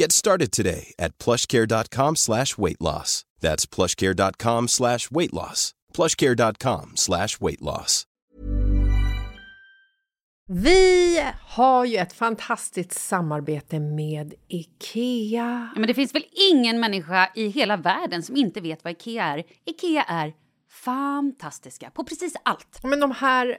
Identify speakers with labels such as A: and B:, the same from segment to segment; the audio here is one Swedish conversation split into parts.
A: Get started today at plushcare.com slash weight loss. That's plushcare.com slash weight loss. plushcare.com slash weight loss.
B: Vi har ju ett fantastiskt samarbete med IKEA.
C: Ja, men det finns väl ingen människa i hela världen som inte vet vad Ikea är. Ikea är fantastiska på precis allt.
B: Men de här,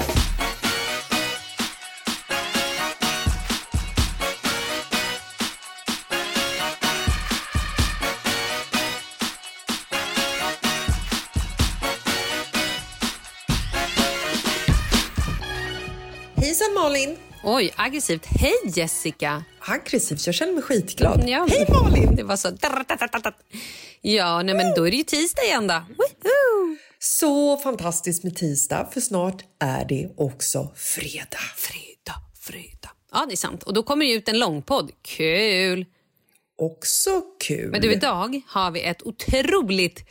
D: Malin!
E: Oj, aggressivt. Hej Jessica!
D: Aggressivt, jag känner mig skitglad.
E: Ja,
D: Hej Malin!
E: Det var så... Ja, nej, men då är det ju tisdag igen då. Woohoo!
D: Så fantastiskt med tisdag, för snart är det också fredag.
E: Fredag, fredag. Ja, det är sant. Och då kommer det ut en långpodd. Kul!
D: Också kul.
E: Men du, idag har vi ett otroligt...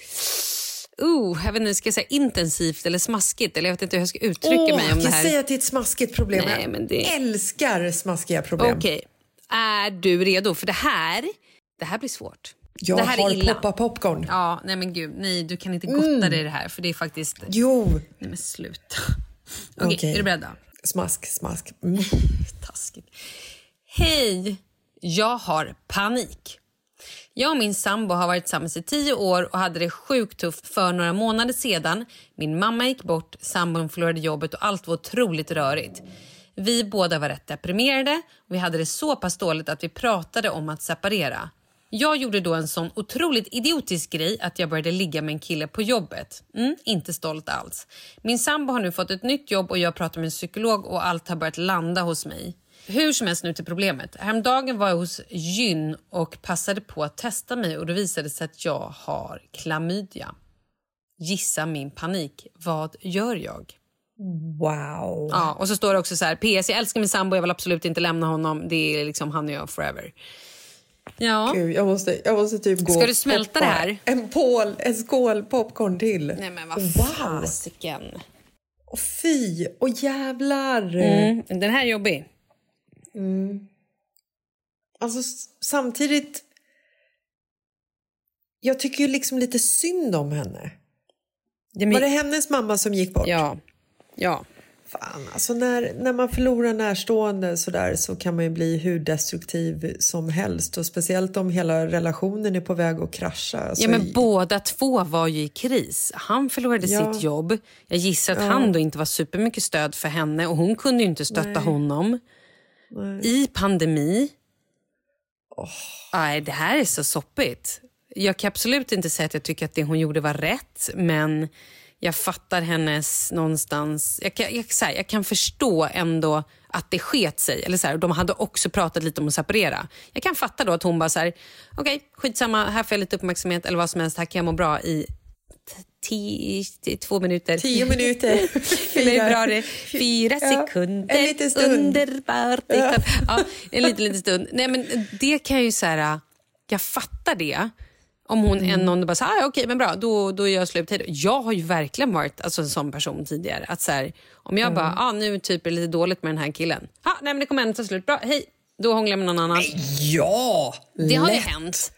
E: Uh, jag vet inte, ska jag säga intensivt eller smaskigt? Eller jag vet inte hur jag ska uttrycka
D: Åh,
E: mig om det
D: jag
E: här.
D: säger att det är ett smaskigt problem.
E: Nej,
D: jag
E: men det-
D: älskar smaskiga problem.
E: Okej, är du redo? För det här, det här blir svårt.
D: Jag
E: det här är
D: har
E: illa.
D: poppa popcorn.
E: Ja, nej men gud, nej du kan inte gotta dig i det här för det är faktiskt...
D: Jo,
E: Nej men sluta. Okej,
D: Okej.
E: är du beredd då?
D: smask, smask. Mm.
E: Taskigt. Hej! Jag har panik. Jag och min sambo har varit tillsammans i tio år och hade det sjukt tufft för några månader sedan. Min mamma gick bort, sambon förlorade jobbet och allt var otroligt rörigt. Vi båda var rätt deprimerade och vi hade det så pass dåligt att vi pratade om att separera. Jag gjorde då en sån otroligt idiotisk grej att jag började ligga med en kille på jobbet. Mm, inte stolt alls. Min sambo har nu fått ett nytt jobb och jag pratar med en psykolog och allt har börjat landa hos mig. Hur som helst nu till problemet. Häromdagen var jag hos gyn och passade på att testa mig och då visade det sig att jag har klamydia. Gissa min panik. Vad gör jag?
D: Wow.
E: Ja, och så står det också så här, PS, jag älskar min sambo, jag vill absolut inte lämna honom. Det är liksom han och jag forever. Ja.
D: Gud, jag måste, jag måste typ gå
E: Ska du smälta
D: poppa
E: det här?
D: En, pål, en skål popcorn till.
E: Nej men vad
D: Wow.
E: fasiken.
D: Och fy, och jävlar.
E: Mm, den här är jobbig.
D: Alltså s- samtidigt... Jag tycker ju liksom lite synd om henne.
E: Det är
D: Var det hennes mamma som gick bort?
E: Ja. Ja.
D: Fan, alltså när, när man förlorar närstående så, där, så kan man ju bli hur destruktiv som helst. Och speciellt om hela relationen är på väg att krascha. Alltså,
E: Ja, men båda två var ju i kris. Han förlorade
D: Ja.
E: sitt jobb. Jag gissar att han då inte var supermycket stöd för henne och hon kunde ju inte stötta honom. I pandemi. Nej, det här är så soppigt. Jag kan absolut inte säga att jag tycker att det hon gjorde var rätt, men jag fattar hennes någonstans... Jag kan, jag, så här, jag kan förstå ändå att det sket sig. Eller så här, de hade också pratat lite om att separera. Jag kan fatta då att hon bara så här, okej, skitsamma, här får jag lite uppmärksamhet eller vad som helst, här kan jag må bra i tio, två minuter.
D: Tio minuter. Fyra.
E: bra det? Fyra
D: Ja,
E: sekunder.
D: en liten stund.
E: Underbart. Ja. Ja, en liten, liten stund. Nej, men det kan jag ju så här, jag fattar det. Om hon
D: Mm.
E: en någon bara här, ah, okej men bra, då, då gör jag slut. Hej då." Jag har ju verkligen varit alltså, en sån person tidigare. Att så här, om jag
D: Mm.
E: bara, ah, nu typ är det lite dåligt med den här killen. Ah, nej men det kommer ändå ta slut, bra, hej. Då hånglar jag med någon annan.
D: Ja!
E: Det har ju
D: lätt.
E: hänt.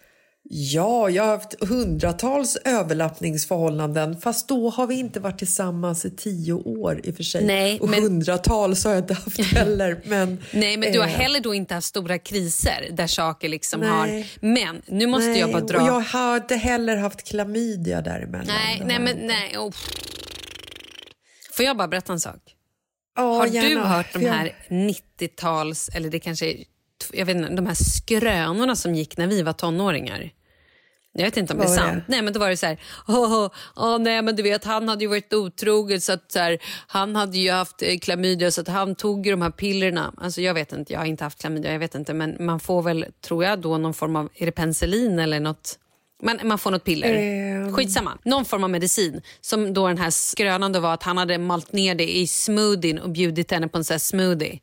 D: Ja, jag har haft hundratals överlappningsförhållanden fast då har vi inte varit tillsammans i tio år i och för sig.
E: Nej,
D: och
E: men-
D: hundratals har jag inte haft heller. Men,
E: Nej, men du har
D: eh,
E: heller då inte haft stora kriser där saker liksom
D: Nej.
E: har... Men nu måste
D: nej,
E: jag bara dra...
D: Och jag har inte heller haft klamydia däremellan.
E: Nej, nej, men nej. Oh. Får jag bara berätta en sak?
D: Ja,
E: Har du
D: gärna.
E: hört de här 90-tals, eller det kanske jag vet inte, de här skrönorna som gick när vi var tonåringar? Jag vet inte om det är sant.
D: det?
E: Nej, men då var det så här, åh, åh, nej men du vet han hade ju varit otrogen så att så här, han hade ju haft eh, klamydia så att han tog ju de här pillerna. Alltså jag vet inte, jag har inte haft klamydia, jag vet inte men man får väl, tror jag då någon form av, är det penicillin eller något? Man, man får något piller.
D: Ehm.
E: Skitsamma. Någon form av medicin. Som då den här skrönan då var att han hade malt ner det i smoothien och bjudit henne på en sån smoothie.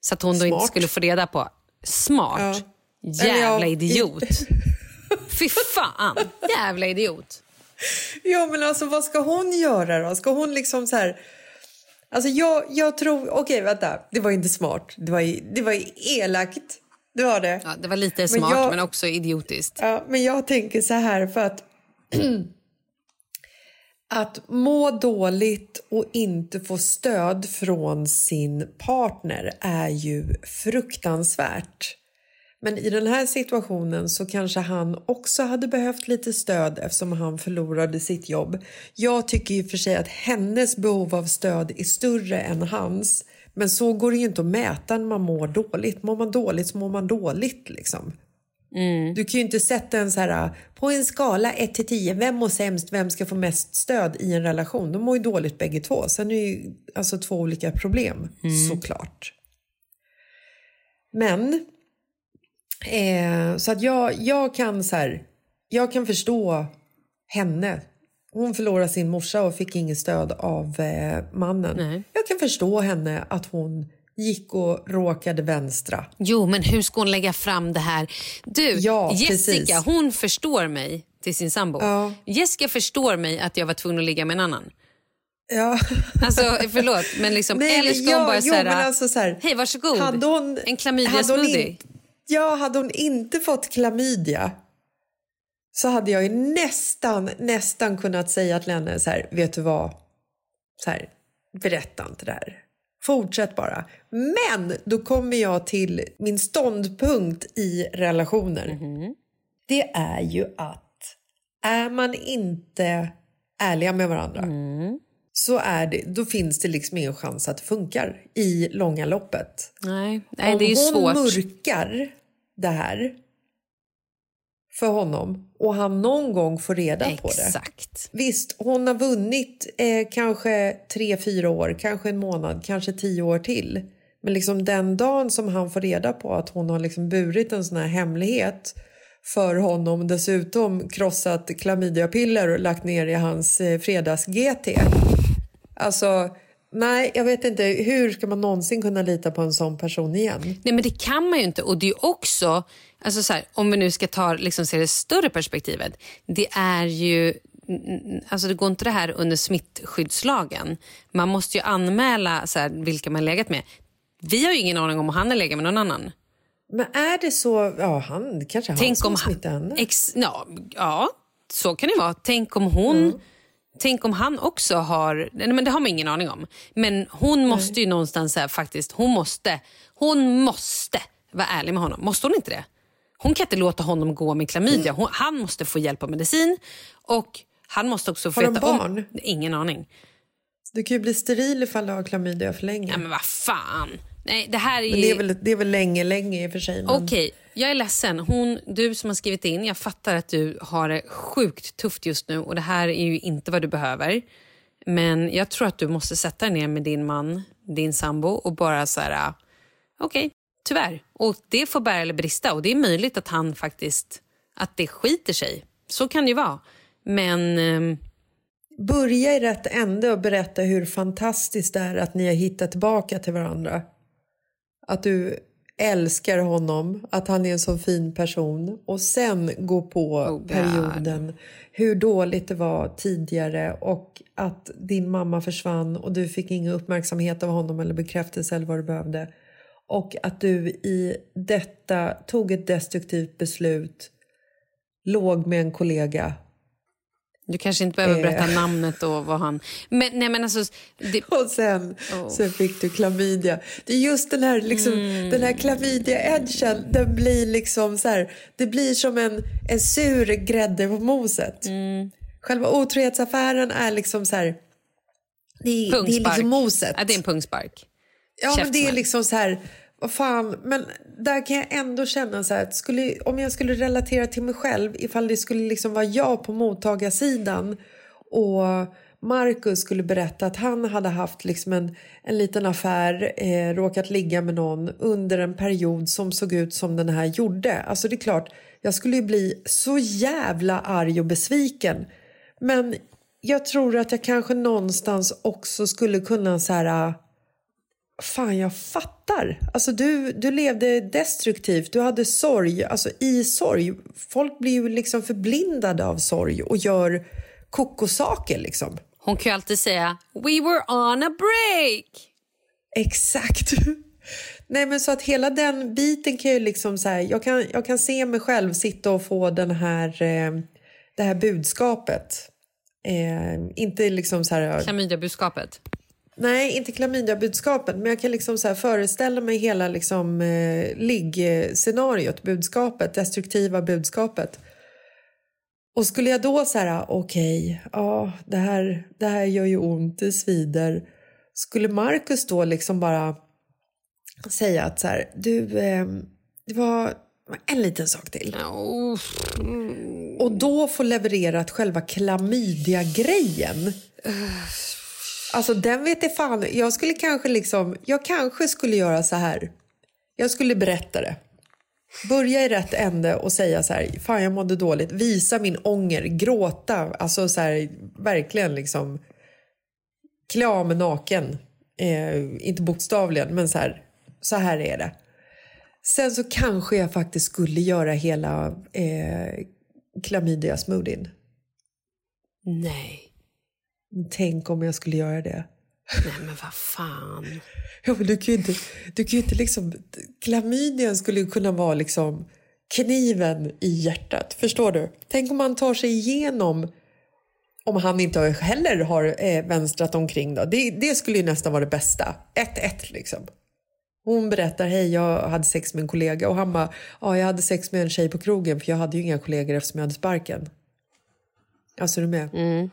E: Så att hon då inte
D: Smart.
E: skulle få reda på. Smart.
D: Eller
E: Jävla
D: ja,
E: idiot. Fy fan. Jävla idiot.
D: Ja, men alltså vad ska hon göra då? Ska hon liksom så här... Alltså jag, jag tror... Okej, vänta. Det var inte smart. Det var, ju- det var elakt. Det var det.
E: Ja, det var lite smart
D: jag-
E: men också idiotiskt.
D: Ja, men jag tänker så här för att... att må dåligt och inte få stöd från sin partner är ju fruktansvärt. Men i den här situationen så kanske han också hade behövt lite stöd eftersom han förlorade sitt jobb. Jag tycker ju för sig att hennes behov av stöd är större än hans. Men så går det ju inte att mäta när man mår dåligt. Mår man dåligt så mår man dåligt liksom. Du kan ju inte sätta en så här på en skala 1 till 10, vem mår sämst, vem ska få mest stöd i en relation? De mår ju dåligt bägge två. Sen är det ju alltså två olika problem såklart. Men eh, så att jag, jag kan så här, jag kan förstå henne. Hon förlorade sin morsa och fick inget stöd av eh, mannen.
E: Nej.
D: Jag kan förstå henne att hon gick och råkade vänstra.
E: Jo, men hur ska hon lägga fram det här? Du,
D: Ja,
E: Jessica,
D: precis.
E: hon förstår mig till sin sambo.
D: Ja.
E: Jessica förstår mig att jag var tvungen att ligga med en annan.
D: Ja.
E: Alltså, förlåt, men liksom,
D: Nej,
E: eller ska
D: ja,
E: hon bara
D: jo,
E: säga
D: alltså så här,
E: hej varsågod,
D: hon-
E: en klamydia
D: hon Ja, hade hon inte fått klamydia så hade jag ju nästan, nästan kunnat säga till henne så här, vet du vad? Så här, berätta inte det här. Fortsätt bara. Men då kommer jag till min ståndpunkt i relationer. Det är ju att är man inte ärliga med varandra så är det, då finns det liksom ingen chans att det funkar i långa loppet.
E: Nej, nej
D: Om
E: det är ju
D: hon
E: svårt.
D: mörkar det här för honom och han någon gång får reda på det.
E: Exakt.
D: Visst, hon har vunnit eh, kanske tre, fyra år, kanske en månad, kanske tio år till. Men liksom den dagen som han får reda på att hon har liksom burit en sån här hemlighet för honom dessutom krossat klamydiapiller och lagt ner i hans eh, fredags-GT. Alltså, nej, jag vet inte. Hur ska man någonsin kunna lita på en sån person igen?
E: Nej, men det kan man ju inte. Och det är också, alltså så här, om vi nu ska ta liksom, se det större perspektivet. Det är ju Alltså det går inte det här under smittskyddslagen. Man måste ju anmäla så här, vilka man legat med. Vi har ju ingen aning om han har legat med någon annan.
D: Men är det så... Ja, han, kanske han
E: Tänk
D: som
E: om
D: smittar henne.
E: Ex, ja, ja, så kan det vara. Tänk om hon...
D: Mm.
E: Tänk om han också har... Nej, men det har man ingen aning om. Men hon måste ju någonstans här, faktiskt... Hon måste, hon måste vara ärlig med honom. Måste hon inte det? Hon kan inte låta honom gå med klamydia. Hon, han måste få hjälp av medicin. Och han måste också få
D: Har
E: veta om...
D: barn?
E: Ingen aning.
D: Du kan ju bli steril ifall du har klamydia för länge.
E: Ja, men vad fan. Nej, det här är...
D: Men det är, väl, det är väl länge, länge i och för sig. Men...
E: Okej, jag är ledsen. Hon, du som har skrivit in, jag fattar att du har det sjukt tufft just nu och det här är ju inte vad du behöver. Men jag tror att du måste sätta dig ner med din man, din sambo och bara så här, okej, okej, tyvärr. Och det får bära eller brista och det är möjligt att han faktiskt, att det skiter sig. Så kan det ju vara. Men ehm,
D: Börja i rätt ände och berätta hur fantastiskt det är att ni har hittat tillbaka till varandra. Att du älskar honom, att han är en så fin person och sen gå på
E: Oh
D: perioden hur dåligt det var tidigare och att din mamma försvann och du fick ingen uppmärksamhet av honom eller bekräftelse eller vad du behövde. Och att du i detta tog ett destruktivt beslut, låg med en kollega
E: du kanske inte behöver berätta
D: Eh.
E: namnet och vad han... Men, nej, men alltså, det,
D: Och sen, sen fick du klamydia. Det är just den här, liksom, den här klamydia-edgen, den blir liksom så här, det blir som en, en sur grädde på moset. Själva otrohetsaffären är liksom så här, det är, det är liksom moset.
E: Ja, det är en pungspark.
D: Ja, men det är liksom så här, vad fan, men där kan jag ändå känna så här att skulle, om jag skulle relatera till mig själv, ifall det skulle liksom vara jag på mottagarsidan och Marcus skulle berätta att han hade haft liksom en, en liten affär, eh, råkat ligga med någon under en period som såg ut som den här gjorde. Alltså det är klart, jag skulle ju bli så jävla arg och besviken. Men jag tror att jag kanske någonstans också skulle kunna så här Fan, jag fattar. Alltså, du, du levde destruktivt, du hade sorg. Alltså, I sorg. Folk blir ju liksom förblindade av sorg och gör kokosaker. Liksom.
E: Hon kan ju alltid säga “We were on a break”.
D: Exakt. Nej, men så att hela den biten kan ju liksom så här, jag kan, jag kan se mig själv sitta och få den här, eh, det här budskapet. Eh, inte liksom så här...
E: Klamydiabudskapet.
D: Nej, inte klamydia-budskapet, men jag kan liksom så här föreställa mig hela liksom, eh, liggscenariot, budskapet, destruktiva budskapet. Och skulle jag då säga, okej, ja, det här, det här gör ju ont, det svider. Skulle Marcus då liksom bara säga att så här, du, eh, det var en liten sak till.
E: Oh.
D: Och då få levererat själva klamydia-grejen. Alltså den vet jag fan. Jag skulle kanske liksom, jag kanske skulle göra så här. Jag skulle berätta det. Börja i rätt ände och säga så här, fan jag mådde dåligt. Visa min ånger, gråta, alltså så här, verkligen liksom klä av mig naken. Eh, inte bokstavligen, men så här, så här är det. Sen så kanske jag faktiskt skulle göra hela eh, klamydia-smoothien.
E: Nej.
D: Tänk om jag skulle göra det.
E: Nej, men vad fan.
D: Ja, men du kan ju inte, du kan inte liksom... Klamydian skulle ju kunna vara liksom kniven i hjärtat. Förstår du? Tänk om man tar sig igenom... Om han inte heller har eh, vänstrat omkring. Då. Det, det skulle ju nästan vara det bästa. 1-1 liksom. Hon berättar, hej jag hade sex med en kollega och han bara, ja jag hade sex med en tjej på krogen för jag hade ju inga kollegor eftersom jag hade sparken. Alltså är du med?
E: Mm.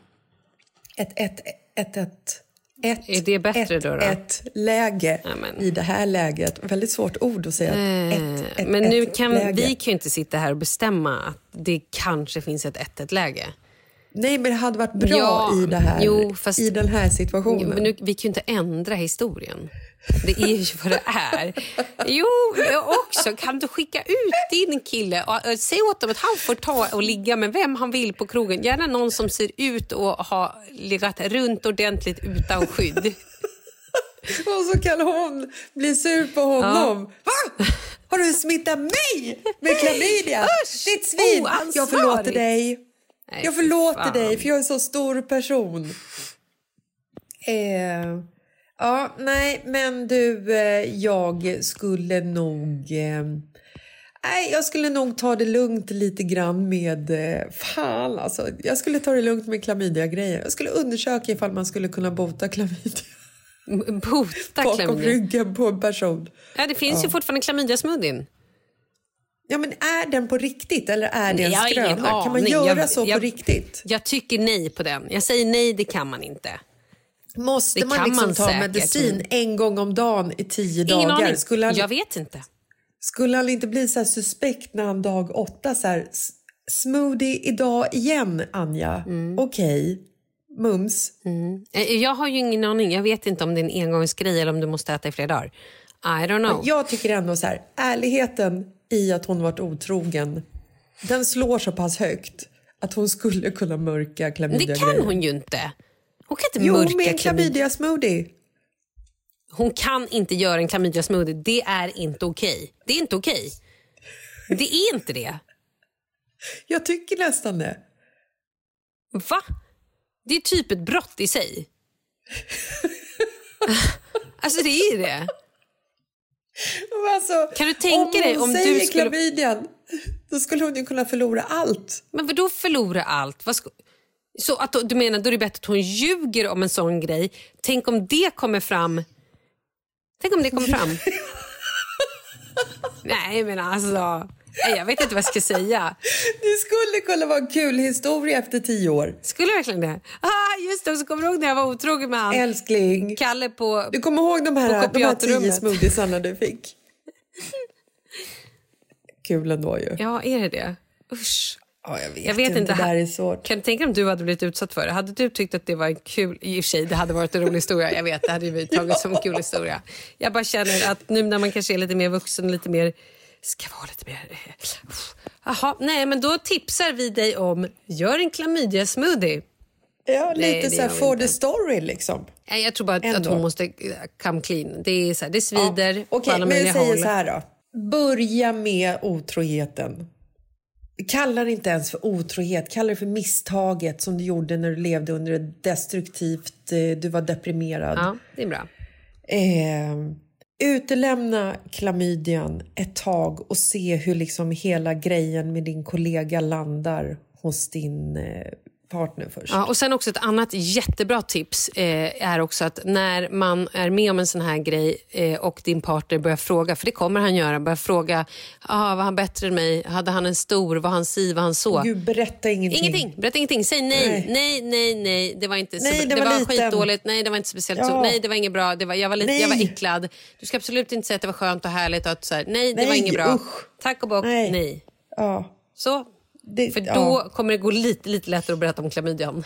D: Ett, ett, ett, ett, ett,
E: Är det bättre
D: ett,
E: då då?
D: ett läge
E: Ja, men-
D: i det här läget. Väldigt svårt ord att säga.
E: Eh,
D: ett, ett,
E: men nu
D: ett
E: kan
D: läge.
E: vi kan ju inte sitta här och bestämma att det kanske finns ett 1-1-läge.
D: Nej, men det hade varit bra
E: Ja,
D: i, det här,
E: jo, fast-
D: i den här situationen.
E: Men nu, vi kan ju inte ändra historien. Det är ju vad det är. Jo, jag också. Kan du skicka ut din kille och och säg åt honom att han får ta och ligga med vem han vill på krogen. Gärna någon som ser ut att ha legat runt ordentligt utan skydd.
D: Och så kan hon bli sur på honom. Va? Har du smittat mig med klamydia? Ditt svin! Jag
E: oansvarigt.
D: förlåter dig.
E: Nej,
D: Jag förlåter
E: fan.
D: dig, för jag är en så stor person. Eh, ja, nej, men du, eh, jag skulle nog... Eh, nej, jag skulle nog ta det lugnt lite grann med... Eh, fan, alltså. Jag skulle ta det lugnt med klamydia-grejer. Jag skulle undersöka ifall man skulle kunna bota klamydia
E: Bota
D: bakom
E: klamydia.
D: ryggen på en person.
E: Ja, det finns ju fortfarande klamydia-smoothien.
D: Ja, men är den på riktigt eller är det en
E: Jag
D: skröna? Kan man göra
E: Jag-
D: så
E: jag-
D: på riktigt?
E: Jag tycker nej på den. Jag säger nej, det kan man inte.
D: Måste
E: Det
D: man liksom
E: man
D: ta
E: säkert,
D: medicin en gång om dagen i tio
E: Ingen
D: dagar?
E: aning.
D: Skulle han,
E: Jag vet inte.
D: skulle han inte bli så suspekt när han dag åtta så här, "S- smoothie idag igen, Anja?
E: Mm.
D: Okej, mums.
E: Eh, Jag har ju ingen aning. Jag vet inte om det är en engångsgrej eller om du måste äta i flera dagar. I don't know.
D: Jag tycker ändå så här, ärligheten i att hon varit otrogen, den slår så pass högt att hon skulle kunna mörka klamydia
E: det kan hon ju inte. Hon kan inte
D: Jo,
E: mörka
D: med en
E: klamydia.
D: klamydia-smoothie.
E: Hon kan inte göra en klamydia smoothie. Det är inte okej. Det är inte okej. Det är inte det.
D: Jag tycker nästan det.
E: Va? Det är typ ett brott i sig. alltså det är det.
D: Alltså,
E: Kan du tänka dig
D: hon
E: om du
D: säger
E: skulle-
D: klamydian, då skulle hon ju kunna förlora allt.
E: Men vadå förlora allt? Vad. Så att, du menar då är det bättre att hon ljuger om en sån grej? Tänk om det kommer fram. Tänk om det kommer fram. Nej men alltså. Nej, Jag vet inte vad jag ska säga.
D: Det skulle kunna vara en kul historia efter tio år.
E: Skulle verkligen det? Ah, just det, och så kommer du ihåg när jag var otrogen med han
D: Älskling,
E: Kalle på...
D: du kommer ihåg de här, de här tio smoothiesarna du fick? Kul ändå ju.
E: Ja, är det det? Usch.
D: Ja, jag vet,
E: Jag vet
D: inte,
E: inte.
D: det där är svårt.
E: Kan du tänka om du hade blivit utsatt för det? Hade du tyckt att det var en kul... I och för sig, det hade varit en rolig historia. Jag vet, det hade vi tagit som en kul historia. Jag bara känner att nu när man kanske är lite mer vuxen, lite mer... Ska vara lite mer... eh, uff. Jaha, nej men då tipsar vi dig om, gör en klamydia-smoothie.
D: Ja,
E: Nej,
D: lite
E: det
D: så här for the story liksom.
E: Nej, jag tror bara att, att
D: Ändå.
E: hon måste eh, come clean. Det, är så här, det svider
D: Ja, Okej,
E: alla
D: men jag säger
E: håll.
D: så här då. Börja med otroheten. Kalla det inte ens för otrohet, kalla det för misstaget som du gjorde när du levde under ett destruktivt, eh, du var deprimerad.
E: Ja, det är bra.
D: Eh, utelämna klamydian ett tag och se hur liksom hela grejen med din kollega landar hos din eh, partner först.
E: Ja, och sen också ett annat jättebra tips eh, är också att när man är med om en sån här grej eh, och din partner börjar fråga, för det kommer han göra, börjar fråga, ah, var han bättre än mig? Hade han en stor? Var han si? Var han så?
D: Gud, berätta ingenting.
E: Ingenting, berätta ingenting. Säg nej,
D: Nej.
E: nej, nej, nej. Det var inte
D: Nej, det
E: det
D: var
E: skitdåligt. Nej, det var inte speciellt
D: Ja.
E: så. Nej, det var inget bra. Det var, jag, var lite, jag var
D: Nej.
E: äcklad. Du ska absolut inte säga att det var skönt och härligt. Och att så här, nej, det var
D: Nej,
E: inget bra.
D: usch.
E: Tack och bock,
D: Nej.
E: nej.
D: Ja,
E: Så,
D: det,
E: för då
D: ja.
E: kommer det gå lite, lite lättare att berätta om klamydian.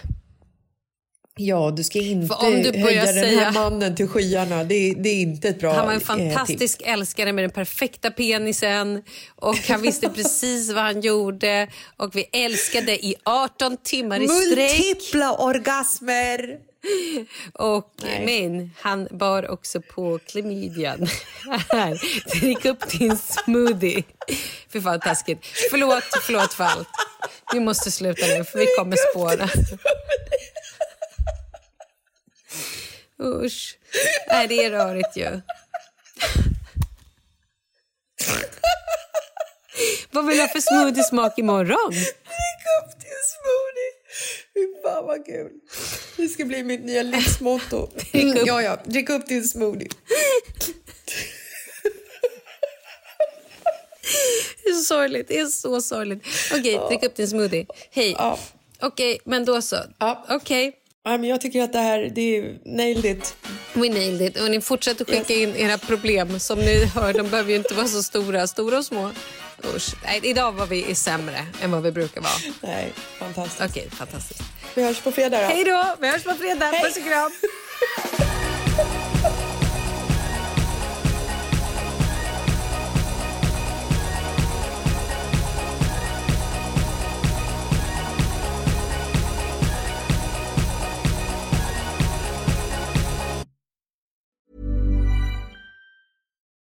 D: ja, du ska inte
E: om du
D: höja den
E: säga-
D: här mannen till skyarna. Det, är- det är inte ett bra
E: Han var en
D: eh,
E: fantastisk
D: tips.
E: älskare med den perfekta penisen och han visste precis vad han gjorde och vi älskade i 18 timmar i sträck.
D: Multipla orgasmer!
E: Och, men han bar också på klamydian. Drick upp din smoothie. Fy fan taskigt. Förlåt, förlåt för allt. Vi måste sluta nu för vi kommer spåra. Usch. Nej, det är rörigt ju. Vad vill du ha för smoothiesmak imorgon?
D: Drick upp din smoothie! Fy fan vad kul. Det ska bli mitt nya livsmotto.
E: Drick upp.
D: Ja, ja. Drick upp din smoothie.
E: Det är så sorgligt. Det är så sorgligt. Okej, drick upp din smoothie. Hej.
D: Ja.
E: Okej, men då så.
D: Ja.
E: Okej.
D: Ja, men jag tycker att det här, det är nailed it.
E: We nailed it. Och ni fortsätter skicka in era problem. Som ni hör, de behöver ju inte vara så stora. Stora och små. Usch. Nej, idag var vi sämre än vad vi brukar vara.
D: Nej, fantastiskt.
E: Okej, fantastiskt.
D: Vi hörs på fredag då.
E: Hej då! Vi hörs på fredag. Puss och kram.